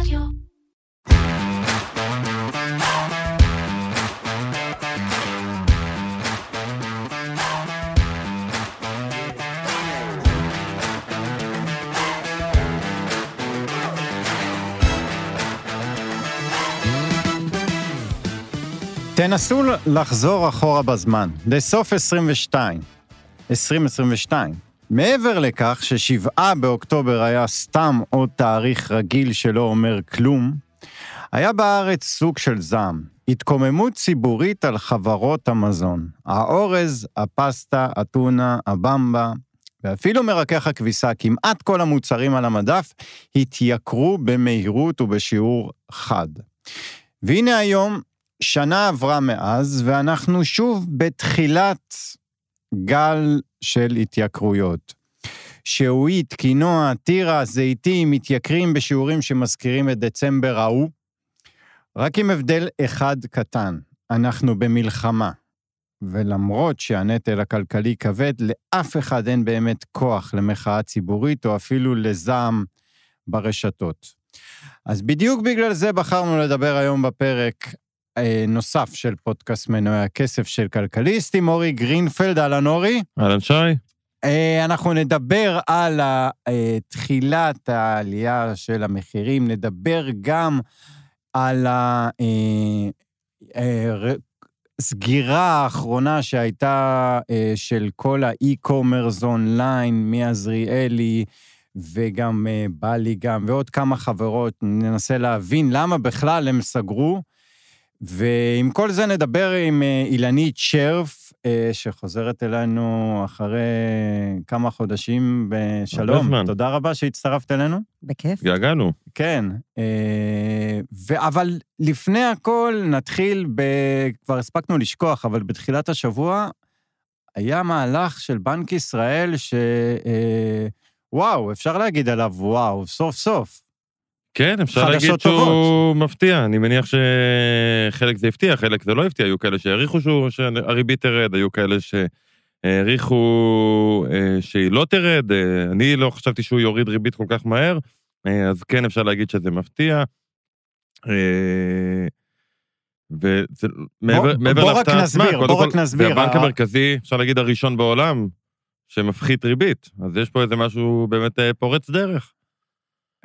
רדיו. תנסו לחזור אחורה בזמן, לסוף 22, 2022. מעבר לכך ששבעה באוקטובר היה סתם עוד תאריך רגיל שלא אומר כלום, היה בארץ סוג של זעם, התקוממות ציבורית על חברות המזון. האורז, הפסטה, הטונה, הבמבה, ואפילו מרכך הכביסה, כמעט כל המוצרים על המדף התייקרו במהירות ובשיעור חד. והנה היום, שנה עברה מאז, ואנחנו שוב בתחילת גל של התייקרויות. שעועית, קינוע, טירה, זיתים, מתייקרים בשיעורים שמזכירים את דצמבר ההוא. רק עם הבדל אחד קטן, אנחנו במלחמה. ולמרות שהנטל הכלכלי כבד, לאף אחד אין באמת כוח למחאה ציבורית או אפילו לזעם ברשתות. אז בדיוק בגלל זה בחרנו לדבר היום בפרק נוסף של פודקאסט מנועי הכסף של כלכליסט עם אורי גרינפלד, אהלן אורי. אהלן שי. אה, אנחנו נדבר על אה, תחילת העלייה של המחירים, נדבר גם על הסגירה האחרונה שהייתה אה, של כל האי-קומרס אונליין מעזריאלי, וגם אה, בלי גם, ועוד כמה חברות, ננסה להבין למה בכלל הם סגרו. ועם כל זה נדבר עם אה, אילנית שרף, אה, שחוזרת אלינו אחרי כמה חודשים בשלום. זמן. תודה רבה שהצטרפת אלינו. בכיף. התגעגענו. כן, אה, ו- אבל לפני הכל נתחיל ב... כבר הספקנו לשכוח, אבל בתחילת השבוע היה מהלך של בנק ישראל ש... וואו, אפשר להגיד עליו וואו, סוף סוף. כן, אפשר להגיד שהוא טובות. מפתיע. אני מניח שחלק זה הפתיע, חלק זה לא הפתיע. היו כאלה שהעריכו שהוא- שהריבית תרד, היו כאלה שהעריכו אה, שהיא לא תרד. אה, אני לא חשבתי שהוא יוריד ריבית כל כך מהר, אה, אז כן אפשר להגיד שזה מפתיע. וזה מעבר רק להפתעה עצמה, בוא רק כל, נסביר. זה הבנק ה- המרכזי, אפשר להגיד הראשון בעולם, שמפחית ריבית. אז יש פה איזה משהו באמת פורץ דרך.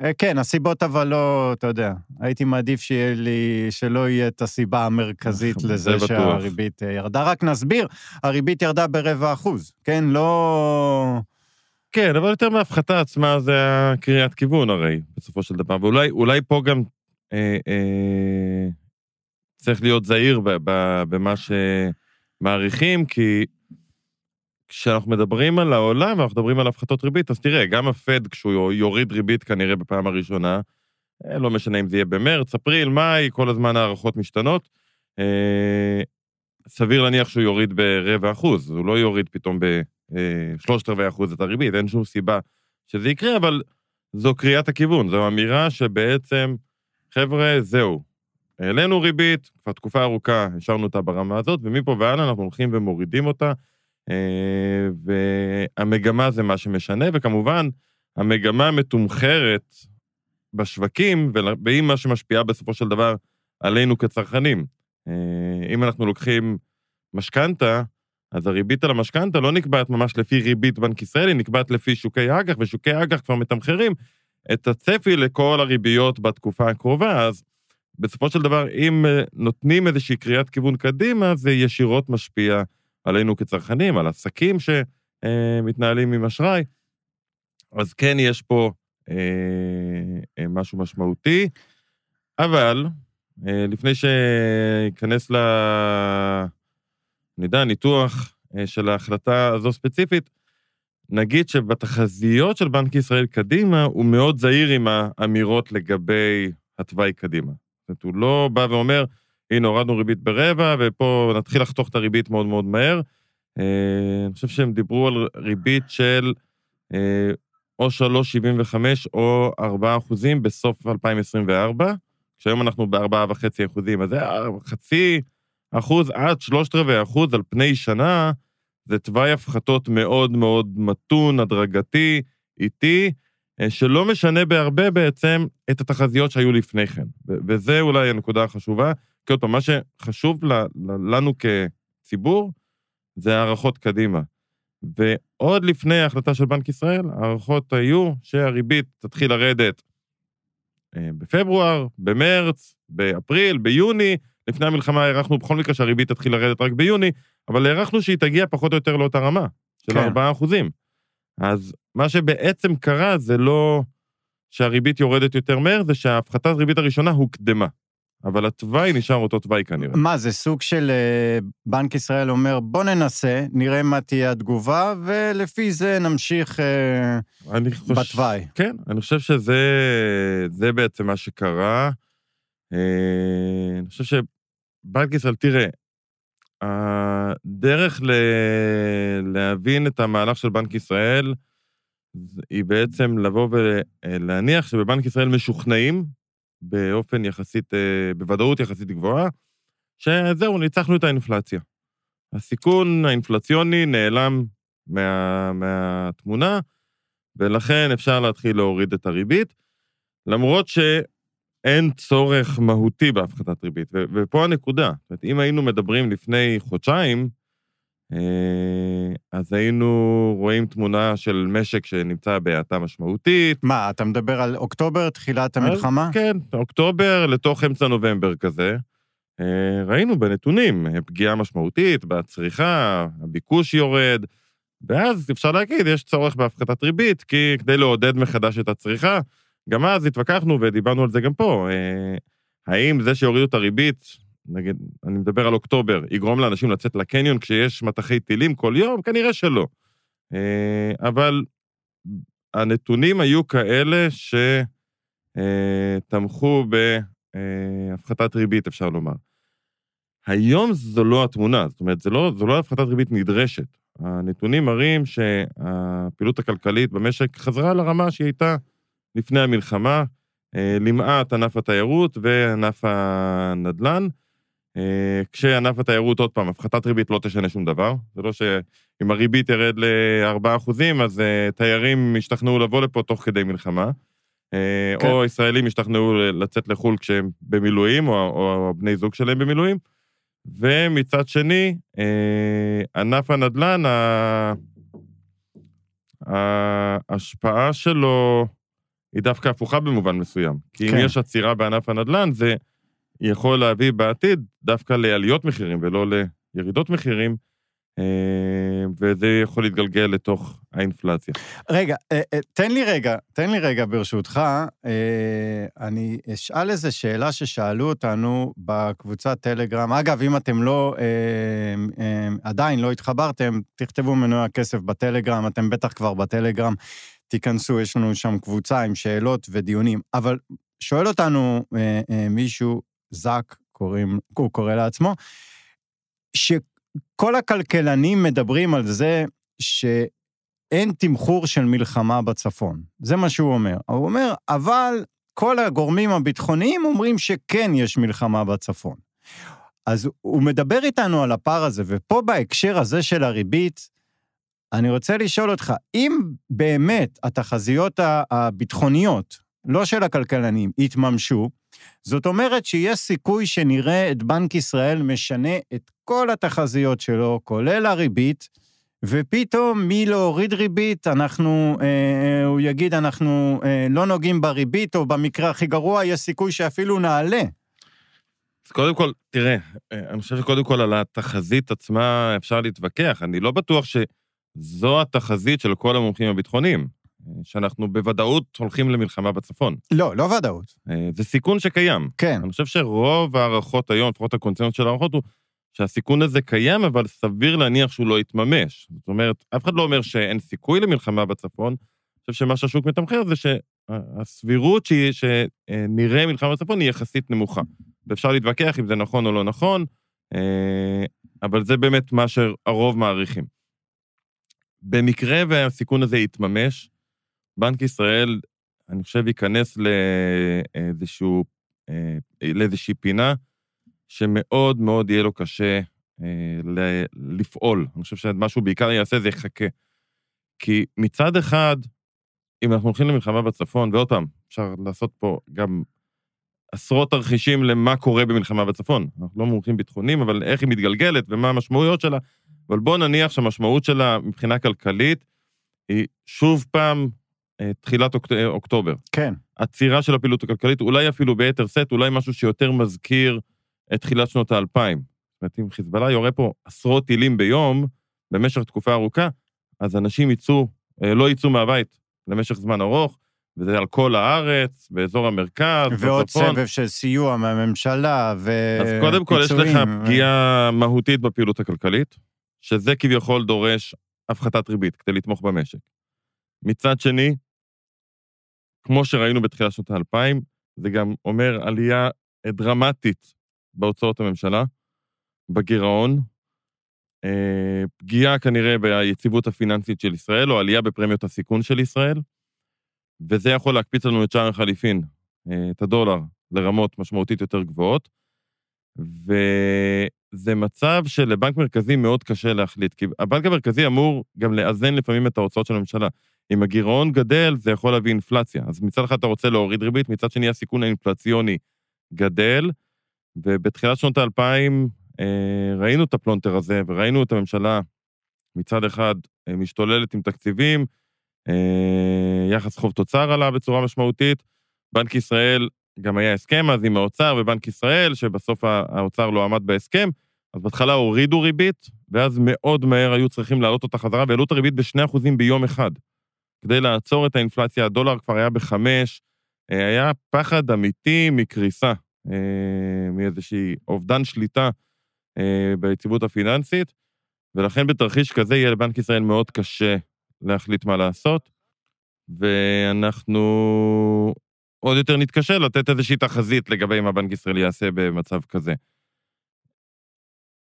אה, כן, הסיבות אבל לא, אתה יודע, הייתי מעדיף שיהיה לי, שלא יהיה את הסיבה המרכזית זה לזה. שהריבית אה, ירדה. רק נסביר, הריבית ירדה ברבע אחוז, כן? לא... כן, אבל יותר מההפחתה עצמה זה הקריאת כיוון הרי, בסופו של דבר. ואולי אולי פה גם אה, אה, צריך להיות זהיר במה שמעריכים, כי כשאנחנו מדברים על העולם ואנחנו מדברים על הפחתות ריבית, אז תראה, גם הפד, כשהוא יוריד ריבית כנראה בפעם הראשונה, אה, לא משנה אם זה יהיה במרץ, אפריל, מאי, כל הזמן הערכות משתנות. אה, סביר להניח שהוא יוריד ברבע אחוז, הוא לא יוריד פתאום בשלושת רבעי אחוז את הריבית, אין שום סיבה שזה יקרה, אבל זו קריאת הכיוון, זו אמירה שבעצם, חבר'ה, זהו, העלינו ריבית, כבר תקופה ארוכה השארנו אותה ברמה הזאת, ומפה והלאה אנחנו הולכים ומורידים אותה, אה, והמגמה זה מה שמשנה, וכמובן, המגמה מתומחרת בשווקים, והיא מה שמשפיעה בסופו של דבר עלינו כצרכנים. אה, אם אנחנו לוקחים משכנתה, אז הריבית על המשכנתה לא נקבעת ממש לפי ריבית בנק ישראל, היא נקבעת לפי שוקי אג"ח, ושוקי אג"ח כבר מתמחרים את הצפי לכל הריביות בתקופה הקרובה, אז בסופו של דבר, אם אה, נותנים איזושהי קריאת כיוון קדימה, זה ישירות משפיע עלינו כצרכנים, על עסקים שמתנהלים עם אשראי. אז כן, יש פה אה, אה, משהו משמעותי, אבל אה, לפני שאכנס ל... יודע, ניתוח אה, של ההחלטה הזו ספציפית, נגיד שבתחזיות של בנק ישראל קדימה, הוא מאוד זהיר עם האמירות לגבי התוואי קדימה. זאת אומרת, הוא לא בא ואומר, הנה, הורדנו ריבית ברבע, ופה נתחיל לחתוך את הריבית מאוד מאוד מהר. אה, אני חושב שהם דיברו על ריבית של אה, או 3.75 או 4 אחוזים בסוף 2024, כשהיום אנחנו ב-4.5 אחוזים, אז זה חצי אחוז עד שלושת רבעי אחוז על פני שנה, זה תוואי הפחתות מאוד מאוד מתון, הדרגתי, איטי, אה, שלא משנה בהרבה בעצם את התחזיות שהיו לפני כן. וזה אולי הנקודה החשובה, כי עוד פעם, מה שחשוב לנו כציבור, זה הערכות קדימה. ועוד לפני ההחלטה של בנק ישראל, ההערכות היו שהריבית תתחיל לרדת אה, בפברואר, במרץ, באפריל, ביוני. לפני המלחמה הערכנו בכל מקרה שהריבית תתחיל לרדת רק ביוני, אבל הערכנו שהיא תגיע פחות או יותר לאותה רמה, של כן. 4 אחוזים. אז מה שבעצם קרה זה לא שהריבית יורדת יותר מהר, זה שההפחתת ריבית הראשונה הוקדמה. אבל התוואי נשאר אותו תוואי כנראה. מה, זה סוג של אה, בנק ישראל אומר, בוא ננסה, נראה מה תהיה התגובה, ולפי זה נמשיך אה, חוש... בתוואי. כן, אני חושב שזה בעצם מה שקרה. אה, אני חושב שבנק ישראל, תראה, הדרך ל... להבין את המהלך של בנק ישראל היא בעצם לבוא ולהניח שבבנק ישראל משוכנעים באופן יחסית, אה, בוודאות יחסית גבוהה, שזהו, ניצחנו את האינפלציה. הסיכון האינפלציוני נעלם מה, מהתמונה, ולכן אפשר להתחיל להוריד את הריבית, למרות שאין צורך מהותי בהפחתת ריבית. ו, ופה הנקודה, זאת אומרת, אם היינו מדברים לפני חודשיים, אז היינו רואים תמונה של משק שנמצא בהאטה משמעותית. מה, אתה מדבר על אוקטובר, תחילת המלחמה? כן, אוקטובר לתוך אמצע נובמבר כזה. אה, ראינו בנתונים פגיעה משמעותית בצריכה, הביקוש יורד, ואז אפשר להגיד, יש צורך בהפחתת ריבית, כי כדי לעודד מחדש את הצריכה, גם אז התווכחנו ודיברנו על זה גם פה. אה, האם זה שיורידו את הריבית נגיד, אני מדבר על אוקטובר, יגרום לאנשים לצאת לקניון כשיש מטחי טילים כל יום? כנראה שלא. אה, אבל הנתונים היו כאלה שתמכו אה, בהפחתת ריבית, אפשר לומר. היום זו לא התמונה, זאת אומרת, זו לא, זו לא הפחתת ריבית נדרשת. הנתונים מראים שהפעילות הכלכלית במשק חזרה לרמה שהיא הייתה לפני המלחמה, אה, למעט ענף התיירות וענף הנדל"ן. אה, כשענף התיירות, עוד פעם, הפחתת ריבית לא תשנה שום דבר. זה לא שאם הריבית ירד ל-4%, אז uh, תיירים ישתכנעו לבוא לפה תוך כדי מלחמה. אה, כן. או ישראלים ישתכנעו לצאת לחו"ל כשהם במילואים, או, או בני זוג שלהם במילואים. ומצד שני, ענף הנדל"ן, ההשפעה שלו היא דווקא הפוכה במובן מסוים. כי כן. אם יש עצירה בענף הנדל"ן, זה יכול להביא בעתיד דווקא לעליות מחירים ולא לירידות מחירים, אה, וזה יכול להתגלגל לתוך האינפלציה. רגע, אה, אה, תן לי רגע, תן לי רגע ברשותך, אני אשאל איזו שאלה ששאלו אותנו בקבוצת טלגרם. אגב, אם אתם לא, עדיין לא התחברתם, תכתבו מנועי הכסף בטלגרם, אתם בטח כבר בטלגרם, תיכנסו, יש לנו שם קבוצה עם שאלות ודיונים. אבל שואל אותנו מישהו, זאק, קוראים, הוא קורא לעצמו, שכל הכלכלנים מדברים על זה שאין תמחור של מלחמה בצפון. זה מה שהוא אומר. הוא אומר, אבל כל הגורמים הביטחוניים אומרים שכן יש מלחמה בצפון. אז הוא מדבר איתנו על הפער הזה, ופה בהקשר הזה של הריבית, אני רוצה לשאול אותך, אם באמת התחזיות הביטחוניות, לא של הכלכלנים, יתממשו, זאת אומרת שיש סיכוי שנראה את בנק ישראל משנה את כל התחזיות שלו, כולל הריבית, ופתאום מלהוריד ריבית, אנחנו, אה, הוא יגיד, אנחנו אה, לא נוגעים בריבית, או במקרה הכי גרוע, יש סיכוי שאפילו נעלה. אז קודם כל, תראה, אה, אני חושב שקודם כל על התחזית עצמה אפשר להתווכח. אני לא בטוח שזו התחזית של כל המומחים הביטחוניים. שאנחנו בוודאות הולכים למלחמה בצפון. לא, לא ודאות. אה, זה סיכון שקיים. כן. אני חושב שרוב ההערכות היום, לפחות הקונצנזוס של ההערכות, הוא שהסיכון הזה קיים, אבל סביר להניח שהוא לא יתממש. זאת אומרת, אף אחד לא אומר שאין סיכוי למלחמה בצפון, אני חושב שמה שהשוק מתמחר זה שהסבירות שהיא, שנראה מלחמה בצפון היא יחסית נמוכה. ואפשר להתווכח אם זה נכון או לא נכון, אה, אבל זה באמת מה שהרוב מעריכים. במקרה והסיכון הזה יתממש, בנק ישראל, אני חושב, ייכנס לאיזשהו, אה, לאיזושהי פינה שמאוד מאוד יהיה לו קשה אה, לפעול. אני חושב שמה שהוא בעיקר יעשה זה יחכה. כי מצד אחד, אם אנחנו הולכים למלחמה בצפון, ועוד פעם, אפשר לעשות פה גם עשרות תרחישים למה קורה במלחמה בצפון. אנחנו לא מומחים ביטחוניים, אבל איך היא מתגלגלת ומה המשמעויות שלה. אבל בואו נניח שהמשמעות שלה מבחינה כלכלית היא שוב פעם תחילת אוקט... אוקטובר. כן. עצירה של הפעילות הכלכלית, אולי אפילו ביתר שאת, אולי משהו שיותר מזכיר את תחילת שנות האלפיים. זאת אומרת, אם חיזבאללה יורה פה עשרות טילים ביום במשך תקופה ארוכה, אז אנשים יצאו, אה, לא יצאו מהבית למשך זמן ארוך, וזה על כל הארץ, באזור המרכז, ועוד בצפון. סבב של סיוע מהממשלה ופיצויים. אז קודם כל, יש לך פגיעה מהותית בפעילות הכלכלית, שזה כביכול דורש הפחתת ריבית כדי לתמוך במשק. מצד שני, כמו שראינו בתחילת שנות האלפיים, זה גם אומר עלייה דרמטית בהוצאות הממשלה, בגירעון, אה, פגיעה כנראה ביציבות הפיננסית של ישראל, או עלייה בפרמיות הסיכון של ישראל, וזה יכול להקפיץ לנו את שער החליפין, אה, את הדולר, לרמות משמעותית יותר גבוהות. וזה מצב שלבנק מרכזי מאוד קשה להחליט, כי הבנק המרכזי אמור גם לאזן לפעמים את ההוצאות של הממשלה. אם הגירעון גדל, זה יכול להביא אינפלציה. אז מצד אחד אתה רוצה להוריד ריבית, מצד שני הסיכון האינפלציוני גדל, ובתחילת שנות האלפיים אה, ראינו את הפלונטר הזה, וראינו את הממשלה מצד אחד אה, משתוללת עם תקציבים, אה, יחס חוב תוצר עלה בצורה משמעותית, בנק ישראל, גם היה הסכם אז עם האוצר ובנק ישראל, שבסוף האוצר לא עמד בהסכם, אז בהתחלה הורידו ריבית, ואז מאוד מהר היו צריכים להעלות אותה חזרה, והעלו את הריבית ב-2% ביום אחד. כדי לעצור את האינפלציה, הדולר כבר היה בחמש, היה פחד אמיתי מקריסה, מאיזושהי אובדן שליטה ביציבות הפיננסית, ולכן בתרחיש כזה יהיה לבנק ישראל מאוד קשה להחליט מה לעשות, ואנחנו עוד יותר נתקשה לתת איזושהי תחזית לגבי מה בנק ישראל יעשה במצב כזה.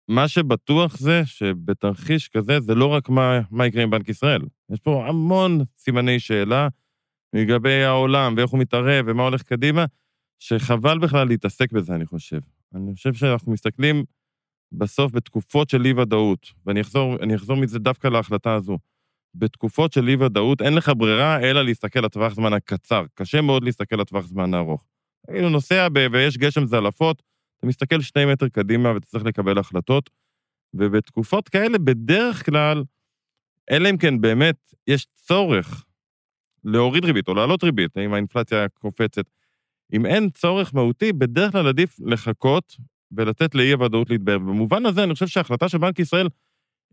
מה שבטוח זה שבתרחיש כזה זה לא רק מה, מה יקרה עם בנק ישראל, יש פה המון סימני שאלה לגבי העולם ואיך הוא מתערב ומה הולך קדימה, שחבל בכלל להתעסק בזה, אני חושב. אני חושב שאנחנו מסתכלים בסוף בתקופות של אי-ודאות, ואני אחזור, אחזור מזה דווקא להחלטה הזו. בתקופות של אי-ודאות אין לך ברירה אלא להסתכל לטווח זמן הקצר. קשה מאוד להסתכל לטווח זמן הארוך. כאילו נוסע ב- ויש גשם זלעפות, אתה מסתכל שני מטר קדימה ואתה צריך לקבל החלטות, ובתקופות כאלה בדרך כלל, אלא אם כן באמת יש צורך להוריד ריבית או להעלות ריבית, אם האינפלציה קופצת, אם אין צורך מהותי, בדרך כלל עדיף לחכות ולתת לאי-הוודאות להתבהר. במובן הזה, אני חושב שההחלטה של בנק ישראל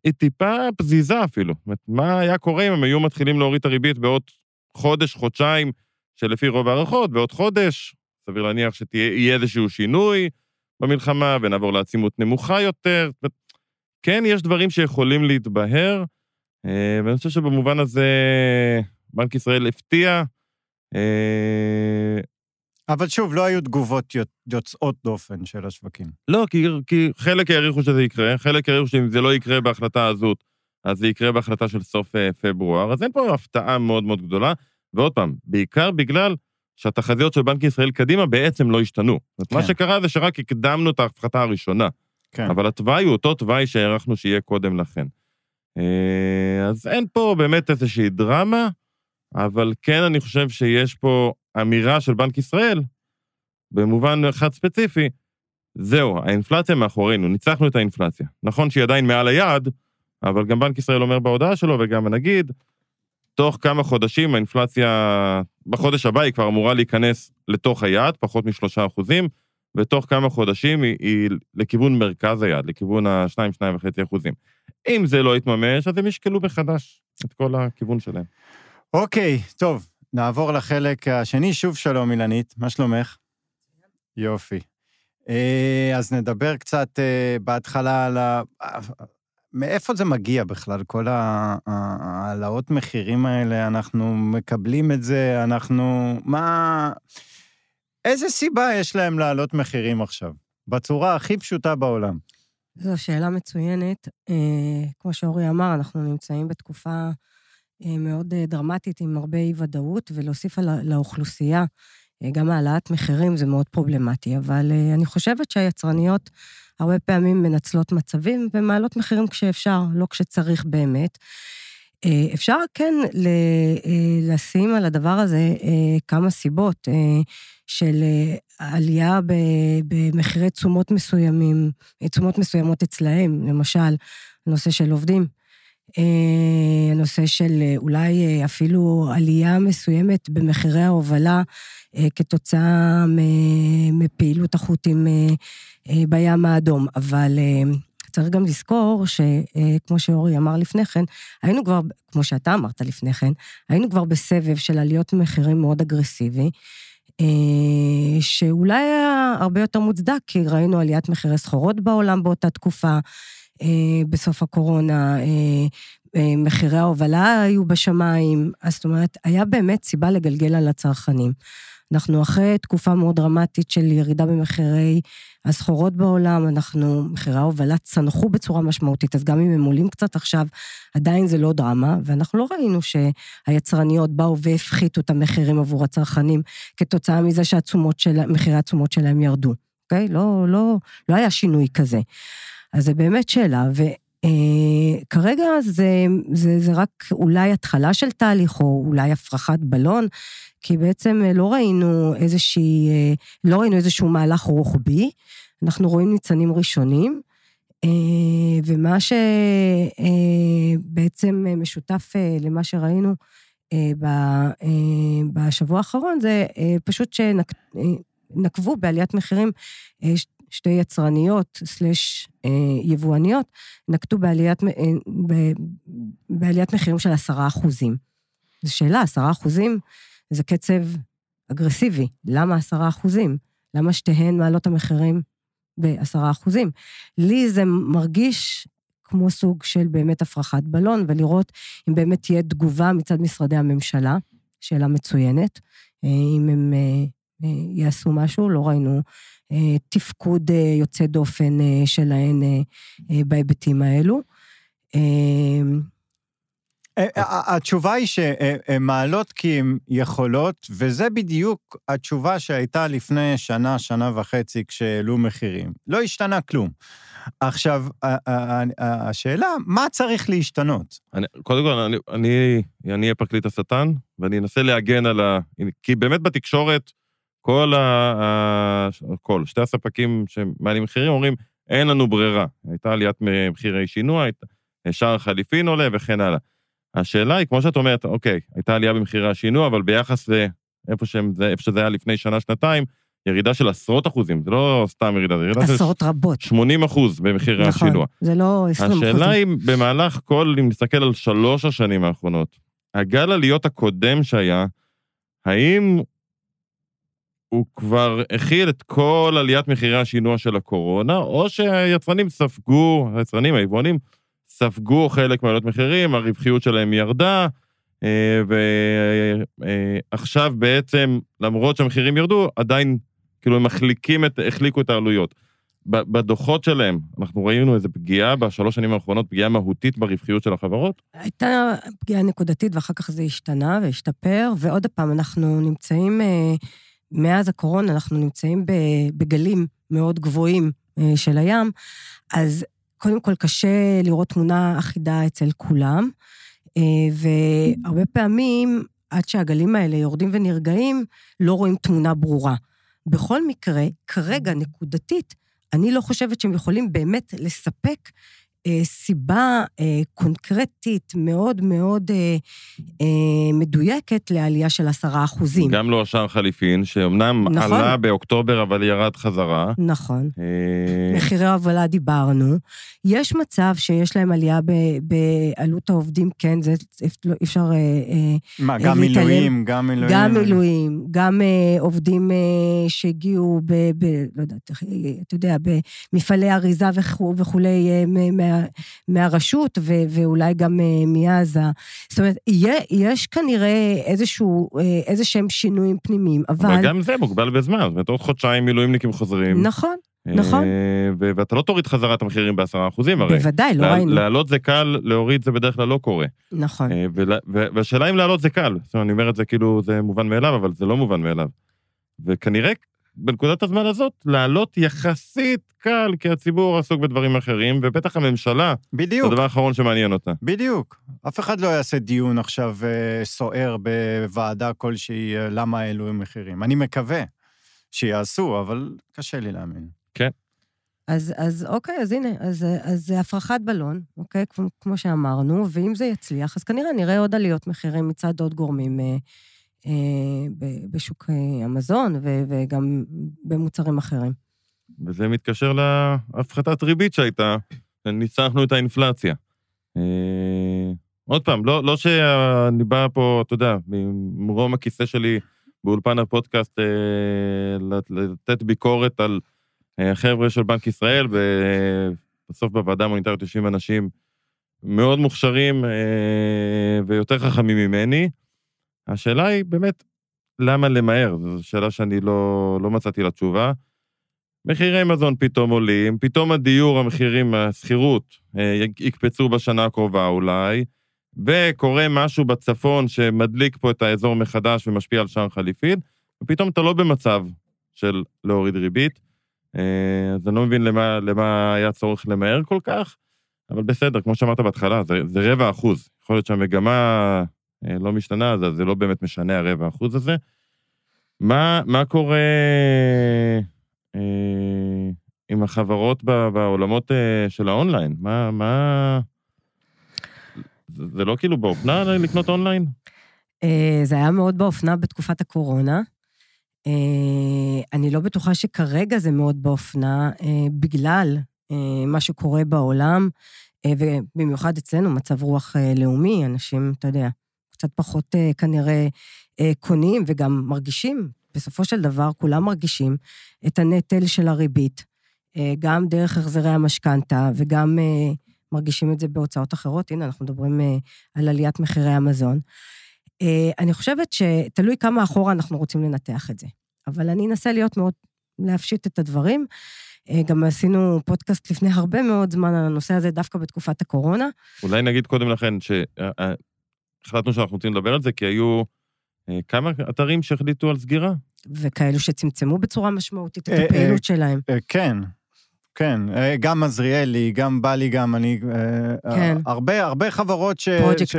היא טיפה פזיזה אפילו. זאת אומרת, מה היה קורה אם הם היו מתחילים להוריד את הריבית בעוד חודש, חודשיים, שלפי רוב ההערכות, בעוד חודש, סביר להניח שיהיה איזשהו שינוי במלחמה ונעבור לעצימות נמוכה יותר. כן, יש דברים שיכולים להתבהר, אה, ואני חושב שבמובן הזה בנק ישראל הפתיע. אה, אבל שוב, לא היו תגובות יוצאות דופן של השווקים. לא, כי, כי חלק העריכו שזה יקרה, חלק העריכו שאם זה לא יקרה בהחלטה הזאת, אז זה יקרה בהחלטה של סוף אה, פברואר, אז אין פה הפתעה מאוד מאוד גדולה. ועוד פעם, בעיקר בגלל שהתחזיות של בנק ישראל קדימה בעצם לא השתנו. כן. מה שקרה זה שרק הקדמנו את ההפחתה הראשונה. כן. אבל התוואי הוא אותו תוואי שהערכנו שיהיה קודם לכן. אה, אז אין פה באמת איזושהי דרמה, אבל כן אני חושב שיש פה אמירה של בנק ישראל, במובן אחד ספציפי, זהו, האינפלציה מאחורינו, ניצחנו את האינפלציה. נכון שהיא עדיין מעל היעד, אבל גם בנק ישראל אומר בהודעה שלו, וגם הנגיד, תוך כמה חודשים האינפלציה, בחודש הבא היא כבר אמורה להיכנס לתוך היעד, פחות משלושה אחוזים, ותוך כמה חודשים היא, היא לכיוון מרכז היעד, לכיוון ה-2-2.5 אחוזים. אם זה לא יתממש, אז הם ישקלו מחדש את כל הכיוון שלהם. אוקיי, טוב, נעבור לחלק השני. שוב שלום, אילנית, מה שלומך? יופי. אה, אז נדבר קצת אה, בהתחלה על ה... מאיפה זה מגיע בכלל, כל ההעלאות מחירים האלה? אנחנו מקבלים את זה, אנחנו... מה... איזה סיבה יש להם להעלות מחירים עכשיו? בצורה הכי פשוטה בעולם. זו שאלה מצוינת. אה, כמו שאורי אמר, אנחנו נמצאים בתקופה אה, מאוד אה, דרמטית עם הרבה אי-ודאות, ולהוסיף על לאוכלוסייה גם העלאת מחירים זה מאוד פרובלמטי. אבל אני חושבת שהיצרניות הרבה פעמים מנצלות מצבים ומעלות מחירים כשאפשר, לא כשצריך באמת. אה, אפשר כן אה, לשים על הדבר הזה אה, כמה סיבות של עלייה במחירי תשומות מסוימים, תשומות מסוימות אצלהם, למשל, נושא של עובדים. הנושא של אולי אפילו עלייה מסוימת במחירי ההובלה כתוצאה מפעילות החוטים בים האדום, אבל צריך גם לזכור שכמו שאורי אמר לפני כן, היינו כבר, כמו שאתה אמרת לפני כן, היינו כבר בסבב של עליות מחירים מאוד אגרסיבי, אה, שאולי היה הרבה יותר מוצדק, כי ראינו עליית מחירי סחורות בעולם באותה תקופה, אה, בסוף הקורונה, אה, מחירי ההובלה היו בשמיים, אז זאת אומרת, היה באמת סיבה לגלגל על הצרכנים. אנחנו אחרי תקופה מאוד דרמטית של ירידה במחירי הסחורות בעולם, אנחנו, מחירי ההובלה צנחו בצורה משמעותית, אז גם אם הם עולים קצת עכשיו, עדיין זה לא דרמה, ואנחנו לא ראינו שהיצרניות באו והפחיתו את המחירים עבור הצרכנים כתוצאה מזה שמחירי התשומות שלהם ירדו, אוקיי? לא, לא, לא היה שינוי כזה. אז זה באמת שאלה, ו... Uh, כרגע זה, זה, זה רק אולי התחלה של תהליך, או אולי הפרחת בלון, כי בעצם אה, לא ראינו איזושהי, אה, לא ראינו איזשהו מהלך רוחבי, אנחנו רואים ניצנים ראשונים, אה, ומה שבעצם משותף למה שראינו בשבוע האחרון זה פשוט שנקבו בעליית מחירים שתי יצרניות סלש יבואניות, נקטו בעליית, בעליית מחירים של עשרה אחוזים. זו שאלה, עשרה אחוזים זה קצב אגרסיבי. למה עשרה אחוזים? למה שתיהן מעלות המחירים בעשרה אחוזים? לי זה מרגיש כמו סוג של באמת הפרחת בלון, ולראות אם באמת תהיה תגובה מצד משרדי הממשלה, שאלה מצוינת, אה, אם הם אה, אה, יעשו משהו, לא ראינו תפקוד יוצא דופן שלהן בהיבטים האלו. אה, אה, התשובה היא שהן מעלות כי הן יכולות, וזה בדיוק התשובה שהייתה לפני שנה, שנה וחצי, כשהעלו מחירים. לא השתנה כלום. עכשיו, השאלה, מה צריך להשתנות? אני, קודם כל, אני, אני אני אהיה פרקליט השטן, ואני אנסה להגן על ה... כי באמת בתקשורת, כל ה... כל, שתי הספקים שמעלים מחירים אומרים, אין לנו ברירה. הייתה עליית מחירי שינוע, שער החליפין עולה וכן הלאה. השאלה היא, כמו שאת אומרת, אוקיי, הייתה עלייה במחירי השינוע, אבל ביחס לאיפה שזה, איפה שזה היה לפני שנה, שנתיים, ירידה של עשרות אחוזים, זה לא סתם ירידה, זה ירידה של... עשרות רבות. 80 אחוז במחירי נכון, השינוע. זה לא 20 אחוזים. השאלה היא, במהלך כל, אם נסתכל על שלוש השנים האחרונות, הגל עליות הקודם שהיה, האם הוא כבר הכיל את כל עליית מחירי השינוע של הקורונה, או שהיצרנים ספגו, היצרנים, היבואנים, ספגו חלק מעלות מחירים, הרווחיות שלהם ירדה, אה, ועכשיו בעצם, למרות שהמחירים ירדו, עדיין, כאילו, הם מחליקים את, החליקו את העלויות. בדוחות שלהם, אנחנו ראינו איזו פגיעה בשלוש שנים האחרונות, פגיעה מהותית ברווחיות של החברות? הייתה פגיעה נקודתית, ואחר כך זה השתנה והשתפר, ועוד פעם, אנחנו נמצאים, אה, מאז הקורונה, אנחנו נמצאים בגלים מאוד גבוהים אה, של הים, אז קודם כל קשה לראות תמונה אחידה אצל כולם, אה, והרבה פעמים, עד שהגלים האלה יורדים ונרגעים, לא רואים תמונה ברורה. בכל מקרה, כרגע, נקודתית, אני לא חושבת שהם יכולים באמת לספק סיבה אה, קונקרטית מאוד מאוד אה, אה, מדויקת לעלייה של עשרה אחוזים. גם לא השער חליפין, שאומנם נכון. עלה באוקטובר אבל ירד חזרה. נכון. אה... מחירי ההובלה דיברנו. יש מצב שיש להם עלייה ב, בעלות העובדים, כן, זה לא, אפשר... אה, אה מה, גם להתעלם. מילואים, גם מילואים. גם מילואים, גם אה, עובדים אה, שהגיעו ב, ב... לא יודעת, אתה יודע, במפעלי אריזה וכולי, אה, מה, מהרשות ו, ואולי גם אה, מעזה. זאת אומרת, יש כנראה איזשהו, אה, איזה שהם שינויים פנימיים, אבל... אבל גם זה מוגבל בזמן, זאת אומרת, עוד חודשיים מילואימניקים חוזרים. נכון. נכון. אה, ואתה לא תוריד חזרה את המחירים בעשרה אחוזים הרי. בוודאי, לא ראינו. להעלות זה קל, להוריד זה בדרך כלל לא קורה. נכון. והשאלה אם להעלות זה קל. זאת אומרת, אני אומר את זה כאילו זה מובן מאליו, אבל זה לא מובן מאליו. וכנראה בנקודת הזמן הזאת, לעלות יחסית קל, כי הציבור עסוק בדברים אחרים, ובטח הממשלה, זה בדיוק, הדבר האחרון שמעניין אותה. בדיוק. אף אחד לא יעשה דיון עכשיו אה, סוער בוועדה כלשהי, אה, למה העלו המחירים. אני מקווה שיעשו, אבל קשה לי להאמין. אז, אז אוקיי, אז הנה, אז, אז זה הפרחת בלון, אוקיי? כמו, כמו שאמרנו, ואם זה יצליח, אז כנראה נראה עוד עליות מחירים מצד עוד גורמים אה, בשוק אה, המזון וגם במוצרים אחרים. וזה מתקשר להפחתת ריבית שהייתה, ניצחנו את האינפלציה. אה, עוד פעם, לא, לא שאני בא פה, אתה יודע, ממרום הכיסא שלי באולפן הפודקאסט, אה, לת- לתת ביקורת על אה, החבר'ה של בנק ישראל, ובסוף בוועדה המוניטרית יושבים אנשים מאוד מוכשרים אה, ויותר חכמים ממני. השאלה היא באמת, למה למהר? זו שאלה שאני לא, לא מצאתי לה תשובה. מחירי מזון פתאום עולים, פתאום הדיור, המחירים, השכירות, אה, יקפצו בשנה הקרובה אולי, וקורה משהו בצפון שמדליק פה את האזור מחדש ומשפיע על שער חליפין, ופתאום אתה לא במצב של להוריד ריבית. אה, אז אני לא מבין למה, למה היה צורך למהר כל כך, אבל בסדר, כמו שאמרת בהתחלה, זה, זה רבע אחוז. יכול להיות שהמגמה לא משתנה, אז זה לא באמת משנה הרבע אחוז הזה. מה, מה קורה אה, עם החברות בעולמות אה, של האונליין? מה, מה... זה, זה לא כאילו באופנה לקנות אונליין? אה, זה היה מאוד באופנה בתקופת הקורונה. אה, אני לא בטוחה שכרגע זה מאוד באופנה, אה, בגלל אה, מה שקורה בעולם, אה, ובמיוחד אצלנו, מצב רוח אה, לאומי, אנשים, אתה יודע, קצת פחות אה, כנראה אה, קונים וגם מרגישים, בסופו של דבר כולם מרגישים את הנטל של הריבית, אה, גם דרך החזרי המשכנתה וגם מרגישים את זה בהוצאות אחרות. הנה, אנחנו מדברים על עליית מחירי המזון. אני חושבת שתלוי כמה אחורה אנחנו רוצים לנתח את זה. אבל אני אנסה להיות מאוד, להפשיט את הדברים. גם עשינו פודקאסט לפני הרבה מאוד זמן על הנושא הזה, דווקא בתקופת הקורונה. אולי נגיד קודם לכן שהחלטנו שאנחנו רוצים לדבר על זה, כי היו אה, כמה אתרים שהחליטו על סגירה? וכאלו שצמצמו בצורה משמעותית את אה, הפעילות שלהם. אה, כן, כן. אה, גם עזריאלי, גם בלי, גם אני... כן. הרבה, הרבה חברות ש... ש-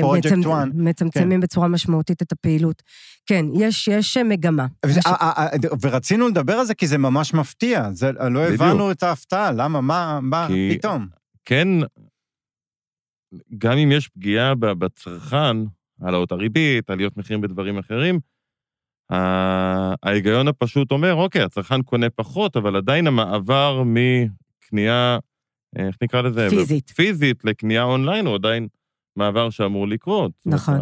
פרויקט 1 Project One, שמצמצמים בצורה משמעותית את הפעילות. כן, יש, יש מגמה. ו- יש- ורצינו לדבר על זה כי זה ממש מפתיע. זה, לא בדיוק. הבנו את ההפתעה, למה, מה, מה כי- פתאום? כן, גם אם יש פגיעה בצרכן, העלאות הריבית, עליות מחירים בדברים אחרים, ההיגיון הפשוט אומר, אוקיי, הצרכן קונה פחות, אבל עדיין המעבר מקנייה, אה, איך נקרא לזה? פיזית. פיזית לקנייה אונליין הוא עדיין מעבר שאמור לקרות. נכון.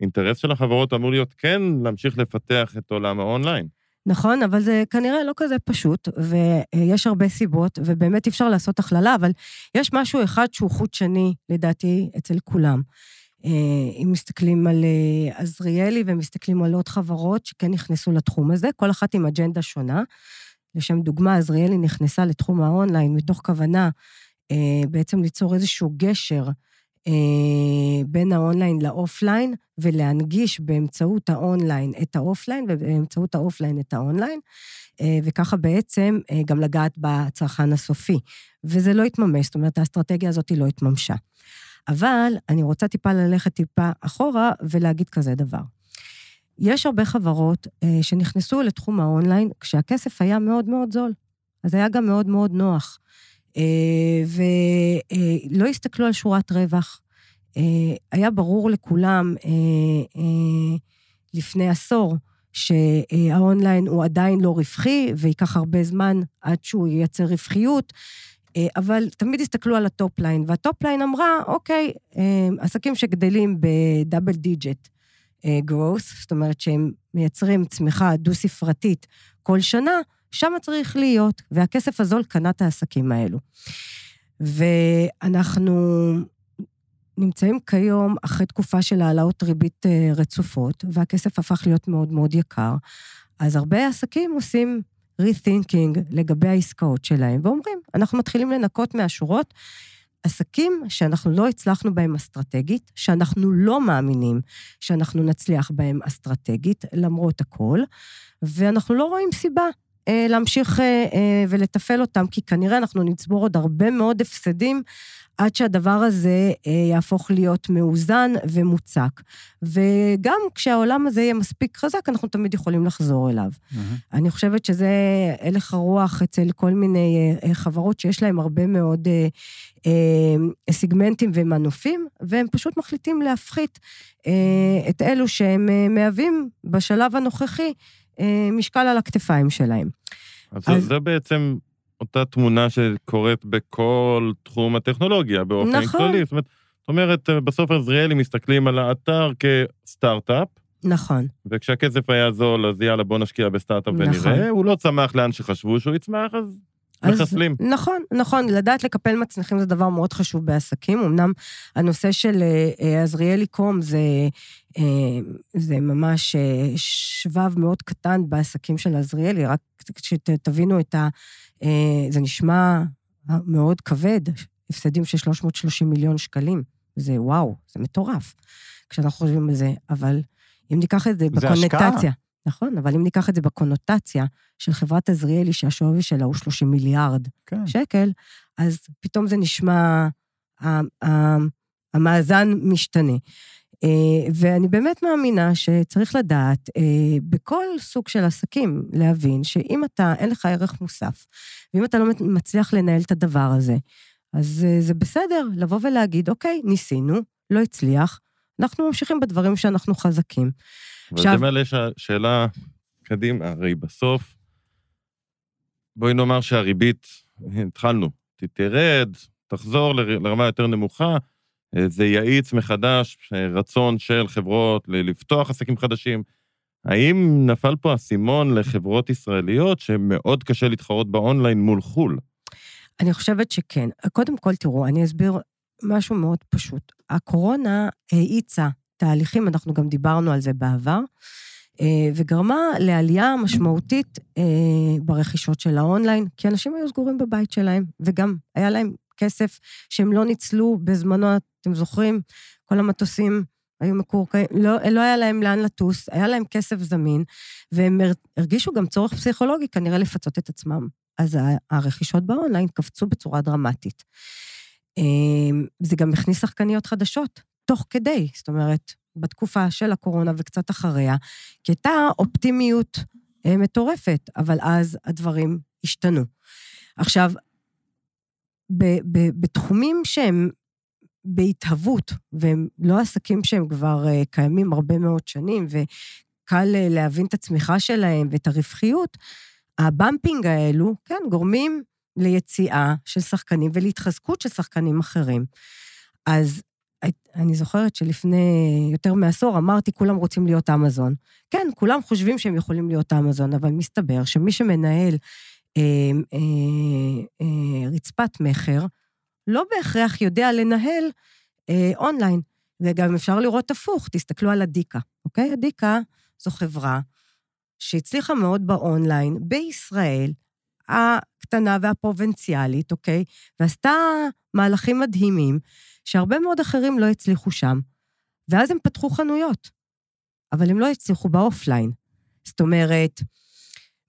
האינטרס של החברות אמור להיות כן להמשיך לפתח את עולם האונליין. נכון, אבל זה כנראה לא כזה פשוט, ויש הרבה סיבות, ובאמת אפשר לעשות הכללה, אבל יש משהו אחד שהוא חוט שני, לדעתי, אצל כולם. אה, אם מסתכלים על אה, עזריאלי ומסתכלים על עוד חברות שכן נכנסו לתחום הזה, כל אחת עם אג'נדה שונה. לשם דוגמה, עזריאלי נכנסה לתחום האונליין מתוך כוונה אה, בעצם ליצור איזשהו גשר בין האונליין לאופליין, ולהנגיש באמצעות האונליין את האופליין, ובאמצעות האופליין את האונליין, אה, וככה בעצם אה, גם לגעת בצרכן הסופי. וזה לא התממש, זאת אומרת, האסטרטגיה הזאת לא התממשה. אבל אני רוצה טיפה ללכת טיפה אחורה ולהגיד כזה דבר. יש הרבה חברות אה, שנכנסו לתחום האונליין כשהכסף היה מאוד מאוד זול. אז היה גם מאוד מאוד נוח. אה, ולא הסתכלו על שורת רווח. אה, היה ברור לכולם אה, אה, לפני עשור שהאונליין הוא עדיין לא רווחי, וייקח הרבה זמן עד שהוא ייצר רווחיות, אה, אבל תמיד הסתכלו על הטופליין, והטופליין אמרה, אוקיי, אה, עסקים שגדלים ב double digit growth, זאת אומרת שהם מייצרים צמיחה דו-ספרתית כל שנה, שם צריך להיות, והכסף הזול קנה את העסקים האלו. ואנחנו נמצאים כיום אחרי תקופה של העלאות ריבית אה, רצופות, והכסף הפך להיות מאוד מאוד יקר, אז הרבה עסקים עושים rethinking לגבי העסקאות שלהם, ואומרים, אנחנו מתחילים לנקות מהשורות, עסקים שאנחנו לא הצלחנו בהם אסטרטגית, שאנחנו לא מאמינים שאנחנו נצליח בהם אסטרטגית, למרות הכל, ואנחנו לא רואים סיבה להמשיך אה, אה, ולתפעל אותם, כי כנראה אנחנו נצבור עוד הרבה מאוד הפסדים עד שהדבר הזה אה, יהפוך להיות מאוזן ומוצק. וגם כשהעולם הזה יהיה מספיק חזק, אנחנו תמיד יכולים לחזור אליו. Mm-hmm. אני חושבת שזה הלך הרוח אצל כל מיני אה, חברות שיש להם הרבה מאוד אה, אה, סיגמנטים ומנופים, והם פשוט מחליטים להפחית אה, את אלו שהם אה, מהווים בשלב הנוכחי אה, משקל על הכתפיים שלהם. אז, אז- זה בעצם אותה תמונה שקורית בכל תחום הטכנולוגיה באופן נכון. כללי. זאת אומרת, זאת אומרת, בסוף עזריאלי מסתכלים על האתר כסטארט-אפ, נכון, וכשהכסף היה זול, אז יאללה, בוא נשקיע בסטארט-אפ נכון. ונראה. הוא לא צמח לאן שחשבו שהוא יצמח, אז אז- מחסלים. נכון, נכון, לדעת לקפל מצליחים זה דבר מאוד חשוב בעסקים. אמנם הנושא של אה, אה, עזריאלי קום זה, אה, זה ממש שבב מאוד קטן בעסקים של עזריאלי, רק שתבינו את ה... זה נשמע מאוד כבד, הפסדים של 330 מיליון שקלים. זה וואו, זה מטורף, כשאנחנו חושבים על זה, אבל אם ניקח את זה זה השקעה. נכון, אבל אם ניקח את זה בקונוטציה של חברת עזריאלי, שהשווי שלה הוא 30 מיליארד כן. שקל, אז פתאום זה נשמע, המאזן משתנה. אה, ואני באמת מאמינה שצריך לדעת, אה, בכל סוג של עסקים, להבין שאם אתה, אין לך ערך מוסף, ואם אתה לא מצליח לנהל את הדבר הזה, אז אה, זה בסדר לבוא ולהגיד, אוקיי, ניסינו, לא הצליח, אנחנו ממשיכים בדברים שאנחנו חזקים. אבל עכשיו- זה מעלה שאלה קדימה, הרי בסוף, בואי נאמר שהריבית, התחלנו, תרד, תחזור לרמה יותר נמוכה, אה, זה יאיץ מחדש אה, רצון של חברות לפתוח עסקים חדשים. האם נפל פה אסימון לחברות ישראליות שמאוד קשה להתחרות באונליין מול חו"ל? אני חושבת שכן. קודם כל, תראו, אני אסביר משהו מאוד פשוט. הקורונה האיצה תהליכים, אנחנו גם דיברנו על זה בעבר, אה, וגרמה לעלייה משמעותית אה, ברכישות של האונליין, כי אנשים היו סגורים בבית שלהם, וגם היה להם כסף שהם לא ניצלו בזמנו, אתם זוכרים? כל המטוסים היו מקורקעים, לא, לא היה להם לאן לטוס, היה להם כסף זמין, והם הר- הרגישו גם צורך פסיכולוגי כנראה לפצות את עצמם. אז הרכישות באונליין קפצו בצורה דרמטית. אמ, זה גם הכניס שחקניות חדשות, תוך כדי, זאת אומרת, בתקופה של הקורונה וקצת אחריה, כי הייתה אופטימיות אה, מטורפת, אבל אז הדברים השתנו. עכשיו, ב- ב- בתחומים שהם בהתהוות, והם לא עסקים שהם כבר אה, קיימים הרבה מאוד שנים, וקל אה, להבין את הצמיחה שלהם ואת הרווחיות, הבמפינג האלו, כן, גורמים ליציאה של שחקנים ולהתחזקות של שחקנים אחרים. אז אני זוכרת שלפני יותר מעשור אמרתי, כולם רוצים להיות אמזון. כן, כולם חושבים שהם יכולים להיות אמזון, אבל מסתבר שמי שמנהל אה, אה, אה, רצפת מכר, לא בהכרח יודע לנהל אה, אונליין. וגם אפשר לראות הפוך, תסתכלו על הדיקה, אוקיי? הדיקה זו חברה שהצליחה מאוד באונליין, בישראל, הקטנה והפרובינציאלית, אוקיי? ועשתה מהלכים מדהימים, שהרבה מאוד אחרים לא הצליחו שם. ואז הם פתחו חנויות, אבל הם לא הצליחו באופליין. זאת אומרת,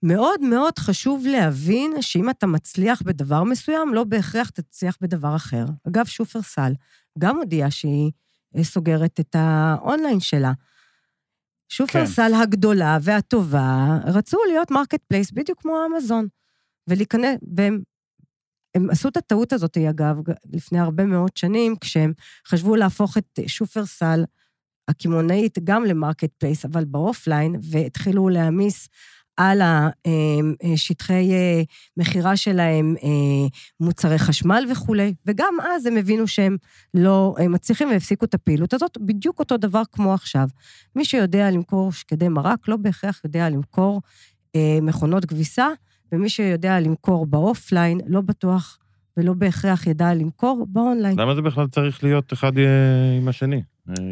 מאוד מאוד חשוב להבין שאם אתה מצליח בדבר מסוים, לא בהכרח תצליח בדבר אחר. אגב, שופרסל גם הודיעה שהיא אה, סוגרת את האונליין שלה. שופרסל כן. הגדולה והטובה רצו להיות marketplace בדיוק כמו אמזון, ולהיכנס, והם הם עשו את הטעות הזאת, אגב, לפני הרבה מאוד שנים, כשהם חשבו להפוך את שופרסל הקמעונאית גם ל marketplace, אבל באופליין, והתחילו להעמיס על השטחי מכירה שלהם, מוצרי חשמל וכולי, וגם אז הם הבינו שהם לא מצליחים והפסיקו את הפעילות הזאת, בדיוק אותו דבר כמו עכשיו. מי שיודע למכור שקדי מרק, לא בהכרח יודע למכור מכונות כביסה, ומי שיודע למכור באופליין, לא בטוח ולא בהכרח ידע למכור באונליין. למה זה בכלל צריך להיות אחד עם השני?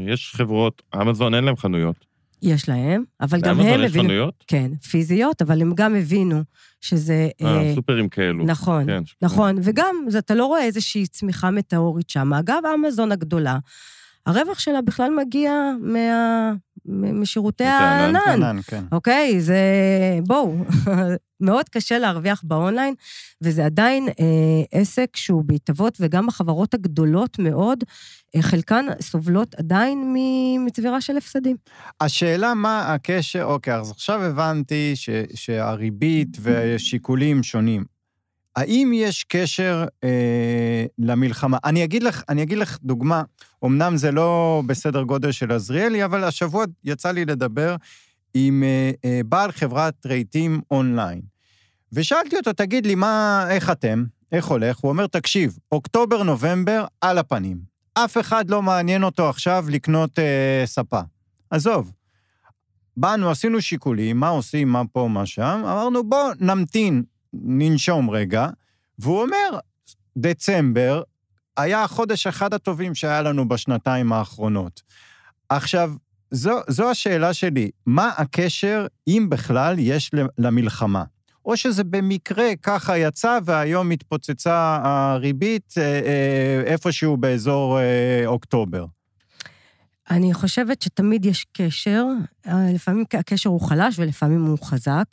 יש חברות, אמזון אין להם חנויות. יש להם, אבל גם הם יש הבינו... חנויות? כן, פיזיות, אבל הם גם הבינו שזה... אה, אה, סופרים כאלו. נכון, כן, נכון, וגם, זה, אתה לא רואה איזושהי צמיחה מטאורית שם. אגב, אמזון הגדולה, הרווח שלה בכלל מגיע מה... משירותי הענן. ענן, כן. אוקיי? זה... בואו, מאוד קשה להרוויח באונליין, וזה עדיין אה, עסק שהוא בהתהוות, וגם החברות הגדולות מאוד, אה, חלקן סובלות עדיין מצבירה של הפסדים. השאלה מה הקשר, אוקיי, אז עכשיו הבנתי ש, שהריבית ושיקולים שונים. האם יש קשר אה, למלחמה? אני אגיד, לך, אני אגיד לך דוגמה, אמנם זה לא בסדר גודל של עזריאלי, אבל השבוע יצא לי לדבר עם אה, אה, בעל חברת רהיטים אונליין. ושאלתי אותו, תגיד לי, מה, איך אתם? איך הולך? הוא אומר, תקשיב, אוקטובר-נובמבר על הפנים. אף אחד לא מעניין אותו עכשיו לקנות אה, ספה. עזוב. באנו, עשינו שיקולים, מה עושים, מה פה, מה שם, אמרנו, בוא נמתין, ננשום רגע, והוא אומר, דצמבר היה החודש אחד הטובים שהיה לנו בשנתיים האחרונות. עכשיו, זו, זו השאלה שלי, מה הקשר, אם בכלל, יש למלחמה? או שזה במקרה ככה יצא והיום התפוצצה הריבית אה, אה, איפשהו באזור אה, אוקטובר. אני חושבת שתמיד יש קשר, לפעמים הקשר הוא חלש ולפעמים הוא חזק.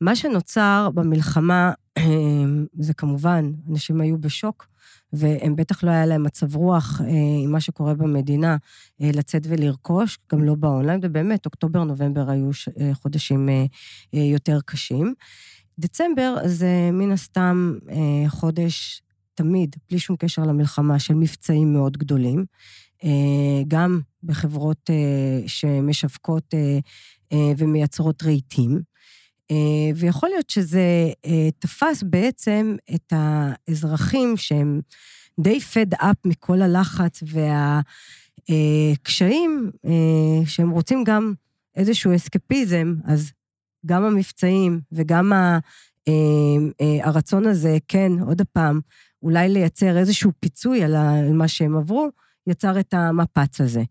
מה שנוצר במלחמה, אה, זה כמובן, אנשים היו בשוק, והם בטח לא היה להם מצב רוח אה, עם מה שקורה במדינה, לצאת ולרכוש, גם לא באונליין, ובאמת, אוקטובר-נובמבר היו חודשים יותר קשים. דצמבר זה מן הסתם חודש תמיד, בלי שום קשר למלחמה, של מבצעים מאוד גדולים. גם בחברות שמשווקות ומייצרות רהיטים. ויכול להיות שזה תפס בעצם את האזרחים שהם די fed up מכל הלחץ והקשיים, שהם רוצים גם איזשהו אסקפיזם, אז גם המבצעים וגם הרצון הזה, כן, עוד פעם, אולי לייצר איזשהו פיצוי על מה שהם עברו, יצר את המפץ הזה.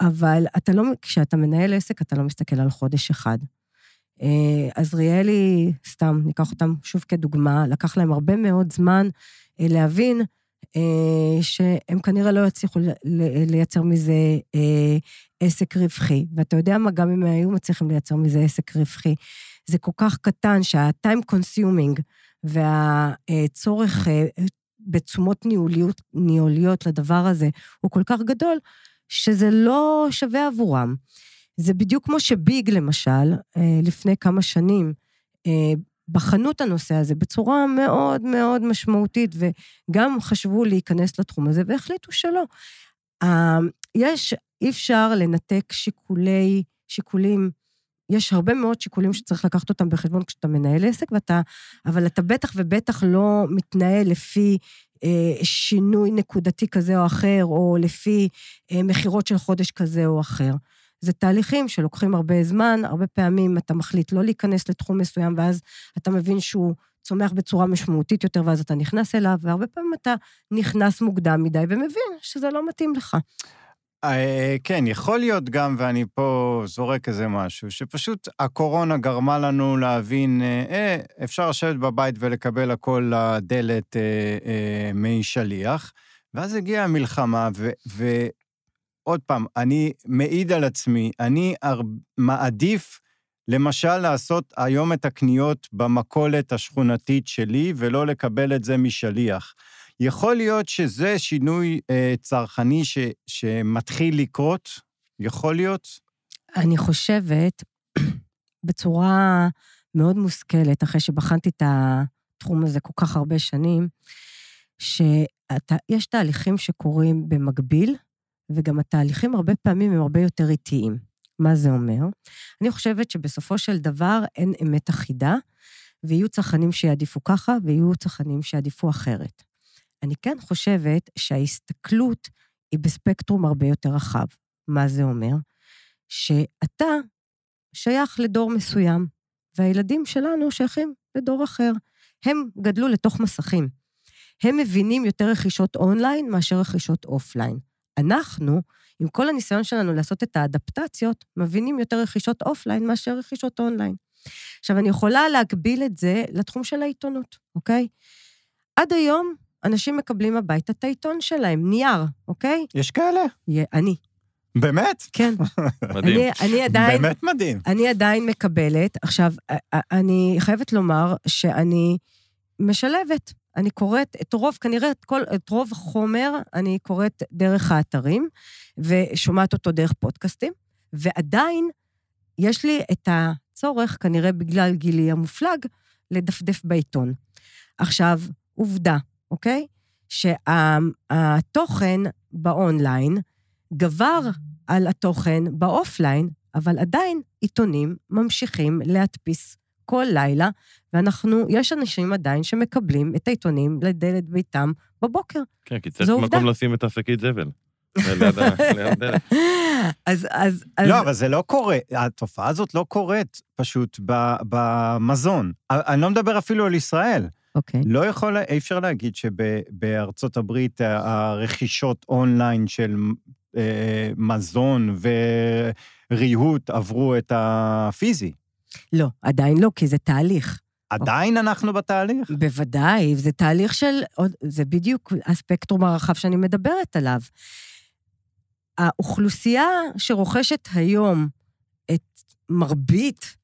אבל אתה לא, כשאתה מנהל עסק, אתה לא מסתכל על חודש אחד. עזריאלי, סתם, ניקח אותם שוב כדוגמה, לקח להם הרבה מאוד זמן להבין שהם כנראה לא יצליחו לייצר מזה עסק רווחי. ואתה יודע מה, גם אם היו מצליחים לייצר מזה עסק רווחי, זה כל כך קטן שה-time consuming והצורך בתשומות ניהוליות, ניהוליות לדבר הזה הוא כל כך גדול, שזה לא שווה עבורם. זה בדיוק כמו שביג, למשל, לפני כמה שנים, בחנו את הנושא הזה בצורה מאוד מאוד משמעותית, וגם חשבו להיכנס לתחום הזה, והחליטו שלא. יש, אי אפשר לנתק שיקולי, שיקולים, יש הרבה מאוד שיקולים שצריך לקחת אותם בחשבון כשאתה מנהל עסק, ואתה, אבל אתה בטח ובטח לא מתנהל לפי אה, שינוי נקודתי כזה או אחר, או לפי אה, מכירות של חודש כזה או אחר. זה תהליכים שלוקחים הרבה זמן, הרבה פעמים אתה מחליט לא להיכנס לתחום מסוים, ואז אתה מבין שהוא צומח בצורה משמעותית יותר, ואז אתה נכנס אליו, והרבה פעמים אתה נכנס מוקדם מדי ומבין שזה לא מתאים לך. כן, יכול להיות גם, ואני פה זורק איזה משהו, שפשוט הקורונה גרמה לנו להבין, אה, אפשר לשבת בבית ולקבל הכל לדלת אה, אה, מי שליח, ואז הגיעה המלחמה. ו עוד פעם, אני מעיד על עצמי, אני מעדיף, למשל, לעשות היום את הקניות במכולת השכונתית שלי, ולא לקבל את זה משליח. יכול להיות שזה שינוי אה, צרכני ש, שמתחיל לקרות? יכול להיות? אני חושבת, בצורה מאוד מושכלת, אחרי שבחנתי את התחום הזה כל כך הרבה שנים, שיש תהליכים שקורים במקביל, וגם התהליכים הרבה פעמים הם הרבה יותר איטיים. מה זה אומר? אני חושבת שבסופו של דבר אין אמת אחידה, ויהיו צרכנים שיעדיפו ככה, ויהיו צרכנים שיעדיפו אחרת. אני כן חושבת שההסתכלות היא בספקטרום הרבה יותר רחב. מה זה אומר? שאתה שייך לדור מסוים, והילדים שלנו שייכים לדור אחר. הם גדלו לתוך מסכים. הם מבינים יותר רכישות אונליין מאשר רכישות אופליין. אנחנו, עם כל הניסיון שלנו לעשות את האדפטציות, מבינים יותר רכישות אופליין מאשר רכישות אונליין. עכשיו, אני יכולה להגביל את זה לתחום של העיתונות, אוקיי? עד היום, אנשים מקבלים הביתה את העיתון שלהם, נייר, אוקיי? יש כאלה? אני. באמת? כן. מדהים. אני, אני עדיין... באמת מדהים. אני עדיין מקבלת. עכשיו, אני חייבת לומר שאני משלבת. אני קוראת את רוב, כנראה את, כל, את רוב החומר, אני קוראת דרך האתרים, ושומעת אותו דרך פודקאסטים, ועדיין יש לי את הצורך, כנראה בגלל גילי המופלג, לדפדף בעיתון. עכשיו, עובדה, אוקיי? שהתוכן באונליין גבר על התוכן באופליין, אבל עדיין עיתונים ממשיכים להדפיס כל לילה, ואנחנו, יש אנשים עדיין שמקבלים את העיתונים לדלת ביתם בבוקר. כן, כי צריך. מקום לשים את השקית זבל. אז, אז, אז... לא, אבל זה לא קורה, התופעה הזאת לא קורית פשוט במזון. אני לא מדבר אפילו על ישראל. אוקיי. לא יכול, אי אפשר להגיד שבארצות הברית הרכישות אונליין של אה, מזון וריהוט עברו את הפיזי. לא, עדיין לא, כי זה תהליך. עדיין אנחנו בתהליך? בוודאי, זה תהליך של... זה בדיוק הספקטרום הרחב שאני מדברת עליו. האוכלוסייה שרוכשת היום את מרבית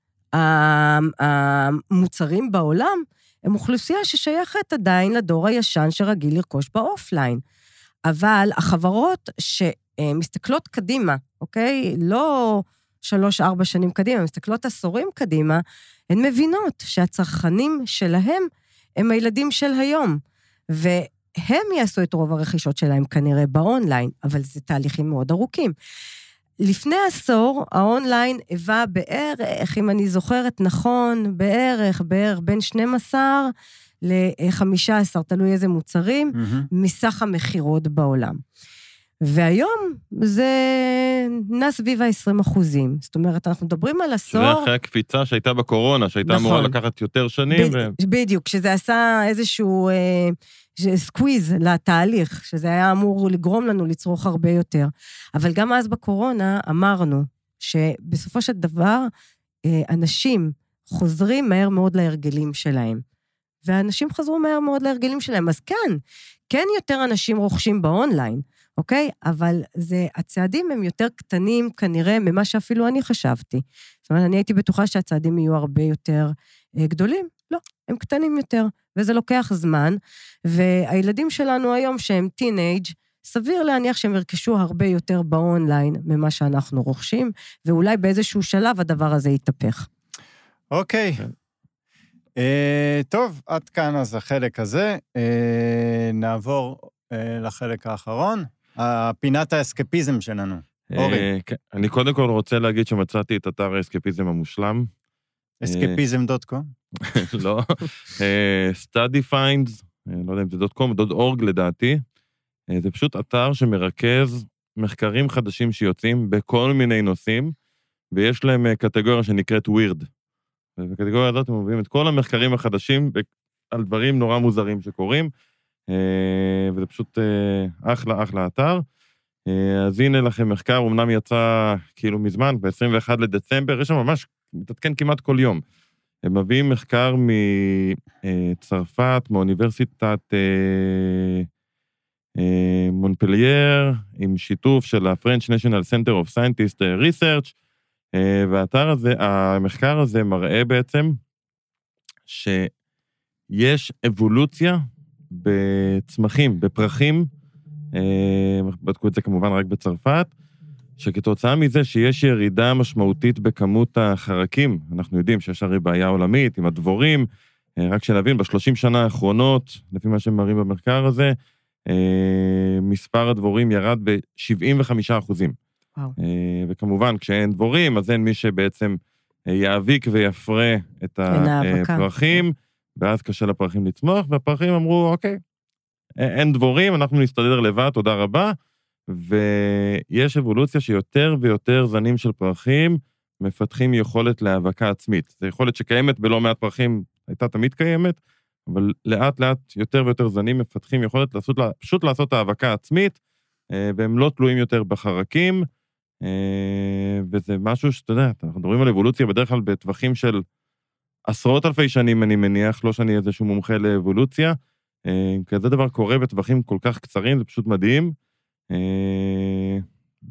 המוצרים בעולם, הם אוכלוסייה ששייכת עדיין לדור הישן שרגיל לרכוש באופליין. אבל החברות שמסתכלות קדימה, אוקיי? לא שלוש-ארבע שנים קדימה, הן מסתכלות עשורים קדימה, הן מבינות שהצרכנים שלהם הם הילדים של היום. והם יעשו את רוב הרכישות שלהם כנראה באונליין, אבל זה תהליכים מאוד ארוכים. לפני עשור, האונליין היווה בערך, אם אני זוכרת נכון, בערך, בערך בין 12 ל-15, תלוי איזה מוצרים, מהמם. מסך המכירות בעולם. והיום זה נע סביב ה-20 אחוזים. זאת אומרת, אנחנו מדברים על שזה עשור... אחרי הקפיצה שהייתה בקורונה, שהייתה אמורה נכון. לקחת יותר שנים. ו- בד- בדיוק, שזה עשה איזשהו אה, squeeze לתהליך, שזה היה אמור לגרום לנו לצרוך הרבה יותר. אבל גם אז בקורונה אמרנו שבסופו של דבר, אה, אנשים חוזרים מהר מאוד להרגלים שלהם. ואנשים חזרו מהר מאוד להרגלים שלהם. אז כן, כן יותר אנשים רוכשים באונליין, אוקיי? אבל זה, הצעדים הם יותר קטנים כנראה ממה שאפילו אני חשבתי. זאת אומרת, אני הייתי בטוחה שהצעדים יהיו הרבה יותר אה, גדולים. לא, הם קטנים יותר, וזה לוקח זמן. והילדים שלנו היום, שהם טינג', סביר להניח שהם ירכשו הרבה יותר באונליין ממה שאנחנו רוכשים, ואולי באיזשהו שלב הדבר הזה יתהפך. אוקיי. כן. אה, טוב, עד כאן אז החלק הזה. אה, נעבור אה, לחלק האחרון, פינת האסקפיזם שלנו. אורי. אה, כן. אני קודם כל רוצה להגיד שמצאתי את אתר האסקפיזם המושלם. אסקפיזם.קום. לא. אה, study finds, אה, לא יודע אם זה דוט קום, דוט אורג לדעתי. אה, זה פשוט אתר שמרכז מחקרים חדשים שיוצאים בכל מיני נושאים, ויש להם אה, קטגוריה שנקראת weird. ובקטגוריה הזאת הם מביאים את כל המחקרים החדשים על דברים נורא מוזרים שקורים, אה, וזה פשוט אה, אחלה, אחלה אתר. אה, אז הנה לכם מחקר, אמנם יצא כאילו מזמן, ב-21 לדצמבר, יש שם ממש, מתעדכן כמעט כל יום. הם מביאים מחקר מצרפת, מאוניברסיטת אה, אה, מונפלייר, עם שיתוף של ה-French National Center of Scientist Research, אה, והאתר הזה, המחקר הזה מראה בעצם שיש אבולוציה בצמחים, בפרחים, אה, בדקו את זה כמובן רק בצרפת, שכתוצאה מזה שיש ירידה משמעותית בכמות החרקים, אנחנו יודעים שיש הרי בעיה עולמית עם הדבורים, אה, רק שנבין, בשלושים שנה האחרונות, לפי מה שמראים במחקר הזה, אה, מספר הדבורים ירד ב-75 אחוזים. וואו. וכמובן, כשאין דבורים, אז אין מי שבעצם יאביק ויפרה את. הפרחים, ואז קשה לפרחים לצמוח, והפרחים אמרו, אוקיי, אין דבורים, אנחנו נסתדר לבד, תודה רבה. ויש אבולוציה שיותר ויותר זנים של פרחים מפתחים יכולת להאבקה עצמית. זו יכולת שקיימת בלא מעט פרחים, הייתה תמיד קיימת, אבל לאט לאט יותר ויותר זנים מפתחים יכולת לעשות, פשוט לעשות האבקה עצמית, אה, והם לא תלויים יותר בחרקים, אה, וזה משהו שאתה יודע, אנחנו מדברים על אבולוציה בדרך כלל בטווחים של עשרות אלפי שנים, אני מניח, לא שאני איזשהו מומחה לאבולוציה. אה, כזה דבר קורה בטווחים כל כך קצרים, זה פשוט מדהים.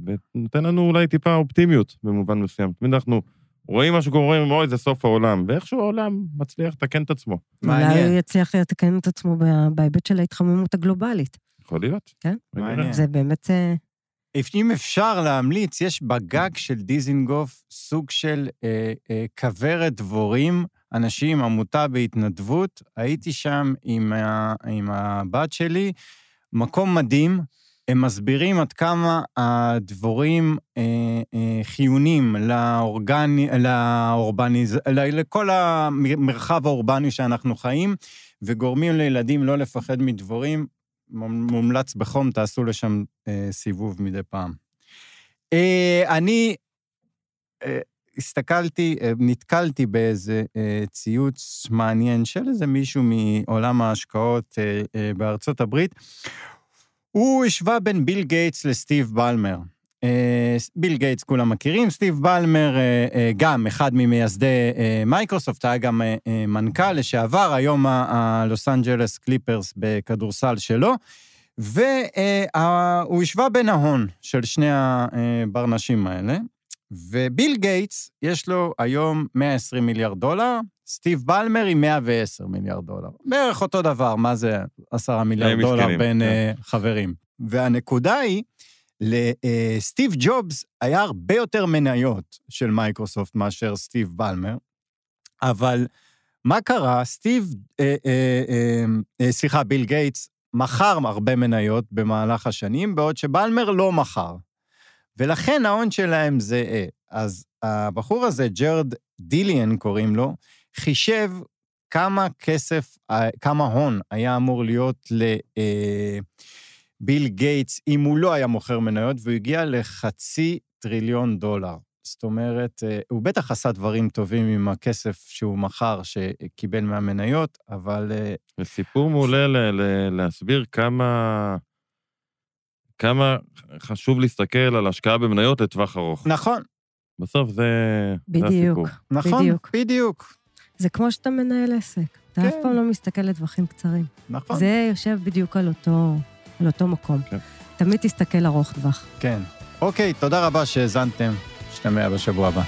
ונותן לנו אולי טיפה אופטימיות במובן מסוים. תמיד אנחנו רואים משהו קורה, אומרים, אוי, זה סוף העולם, ואיכשהו העולם מצליח לתקן את עצמו. מעניין. אולי הוא יצליח לתקן את עצמו בהיבט של ההתחממות הגלובלית. יכול להיות. כן? מעניין. זה באמת... אם אפשר להמליץ, יש בגג של דיזינגוף סוג של אה, אה, כוורת דבורים, אנשים, עמותה בהתנדבות. הייתי שם עם, ה, עם הבת שלי, מקום מדהים. הם מסבירים עד כמה הדבורים אה, אה, חיונים לאורגני, לאורבניז... לכל המרחב האורבני שאנחנו חיים, וגורמים לילדים לא לפחד מדבורים. מומלץ בחום, תעשו לשם אה, סיבוב מדי פעם. אה, אני אה, הסתכלתי, אה, נתקלתי באיזה אה, ציוץ מעניין של איזה מישהו מעולם ההשקעות אה, אה, בארצות הברית. הוא השווה בין ביל גייטס לסטיב בלמר. אה, ביל גייטס כולם מכירים, סטיב בלמר אה, אה, גם אחד ממייסדי מייקרוסופט, היה גם מנכ"ל לשעבר, היום הלוס אנג'לס קליפרס בכדורסל שלו, והוא השווה בין ההון של שני הברנשים האלה, וביל גייטס, יש לו היום 120 מיליארד דולר, סטיב בלמר עם 110 מיליארד דולר. בערך אותו דבר, מה זה 10 מיליארד דולר בין כן. חברים. והנקודה היא, לסטיב ג'ובס היה הרבה יותר מניות של מייקרוסופט מאשר סטיב בלמר, אבל מה קרה? סטיב, אה, אה, אה, אה, סליחה, ביל גייטס, מכר הרבה מניות במהלך השנים, בעוד שבלמר לא מכר. ולכן ההון שלהם זהה. אה, אז הבחור הזה, ג'רד דיליאן קוראים לו, חישב כמה כסף, אה, כמה הון היה אמור להיות לביל גייטס אם הוא לא היה מוכר מניות, והוא הגיע לחצי טריליון דולר. זאת אומרת, אה, הוא בטח עשה דברים טובים עם הכסף שהוא מכר, שקיבל מהמניות, אבל... זה סיפור מעולה להסביר כמה... כמה חשוב להסתכל על השקעה במניות לטווח ארוך. נכון. בסוף זה, בדיוק, זה הסיפור. נכון, בדיוק. בדיוק. זה כמו שאתה מנהל עסק. אתה כן. אף פעם לא מסתכל לטווחים קצרים. נכון. זה יושב בדיוק על אותו, על אותו מקום. כן. תמיד תסתכל ארוך טווח. כן. אוקיי, תודה רבה שהאזנתם. נשתמע בשבוע הבא.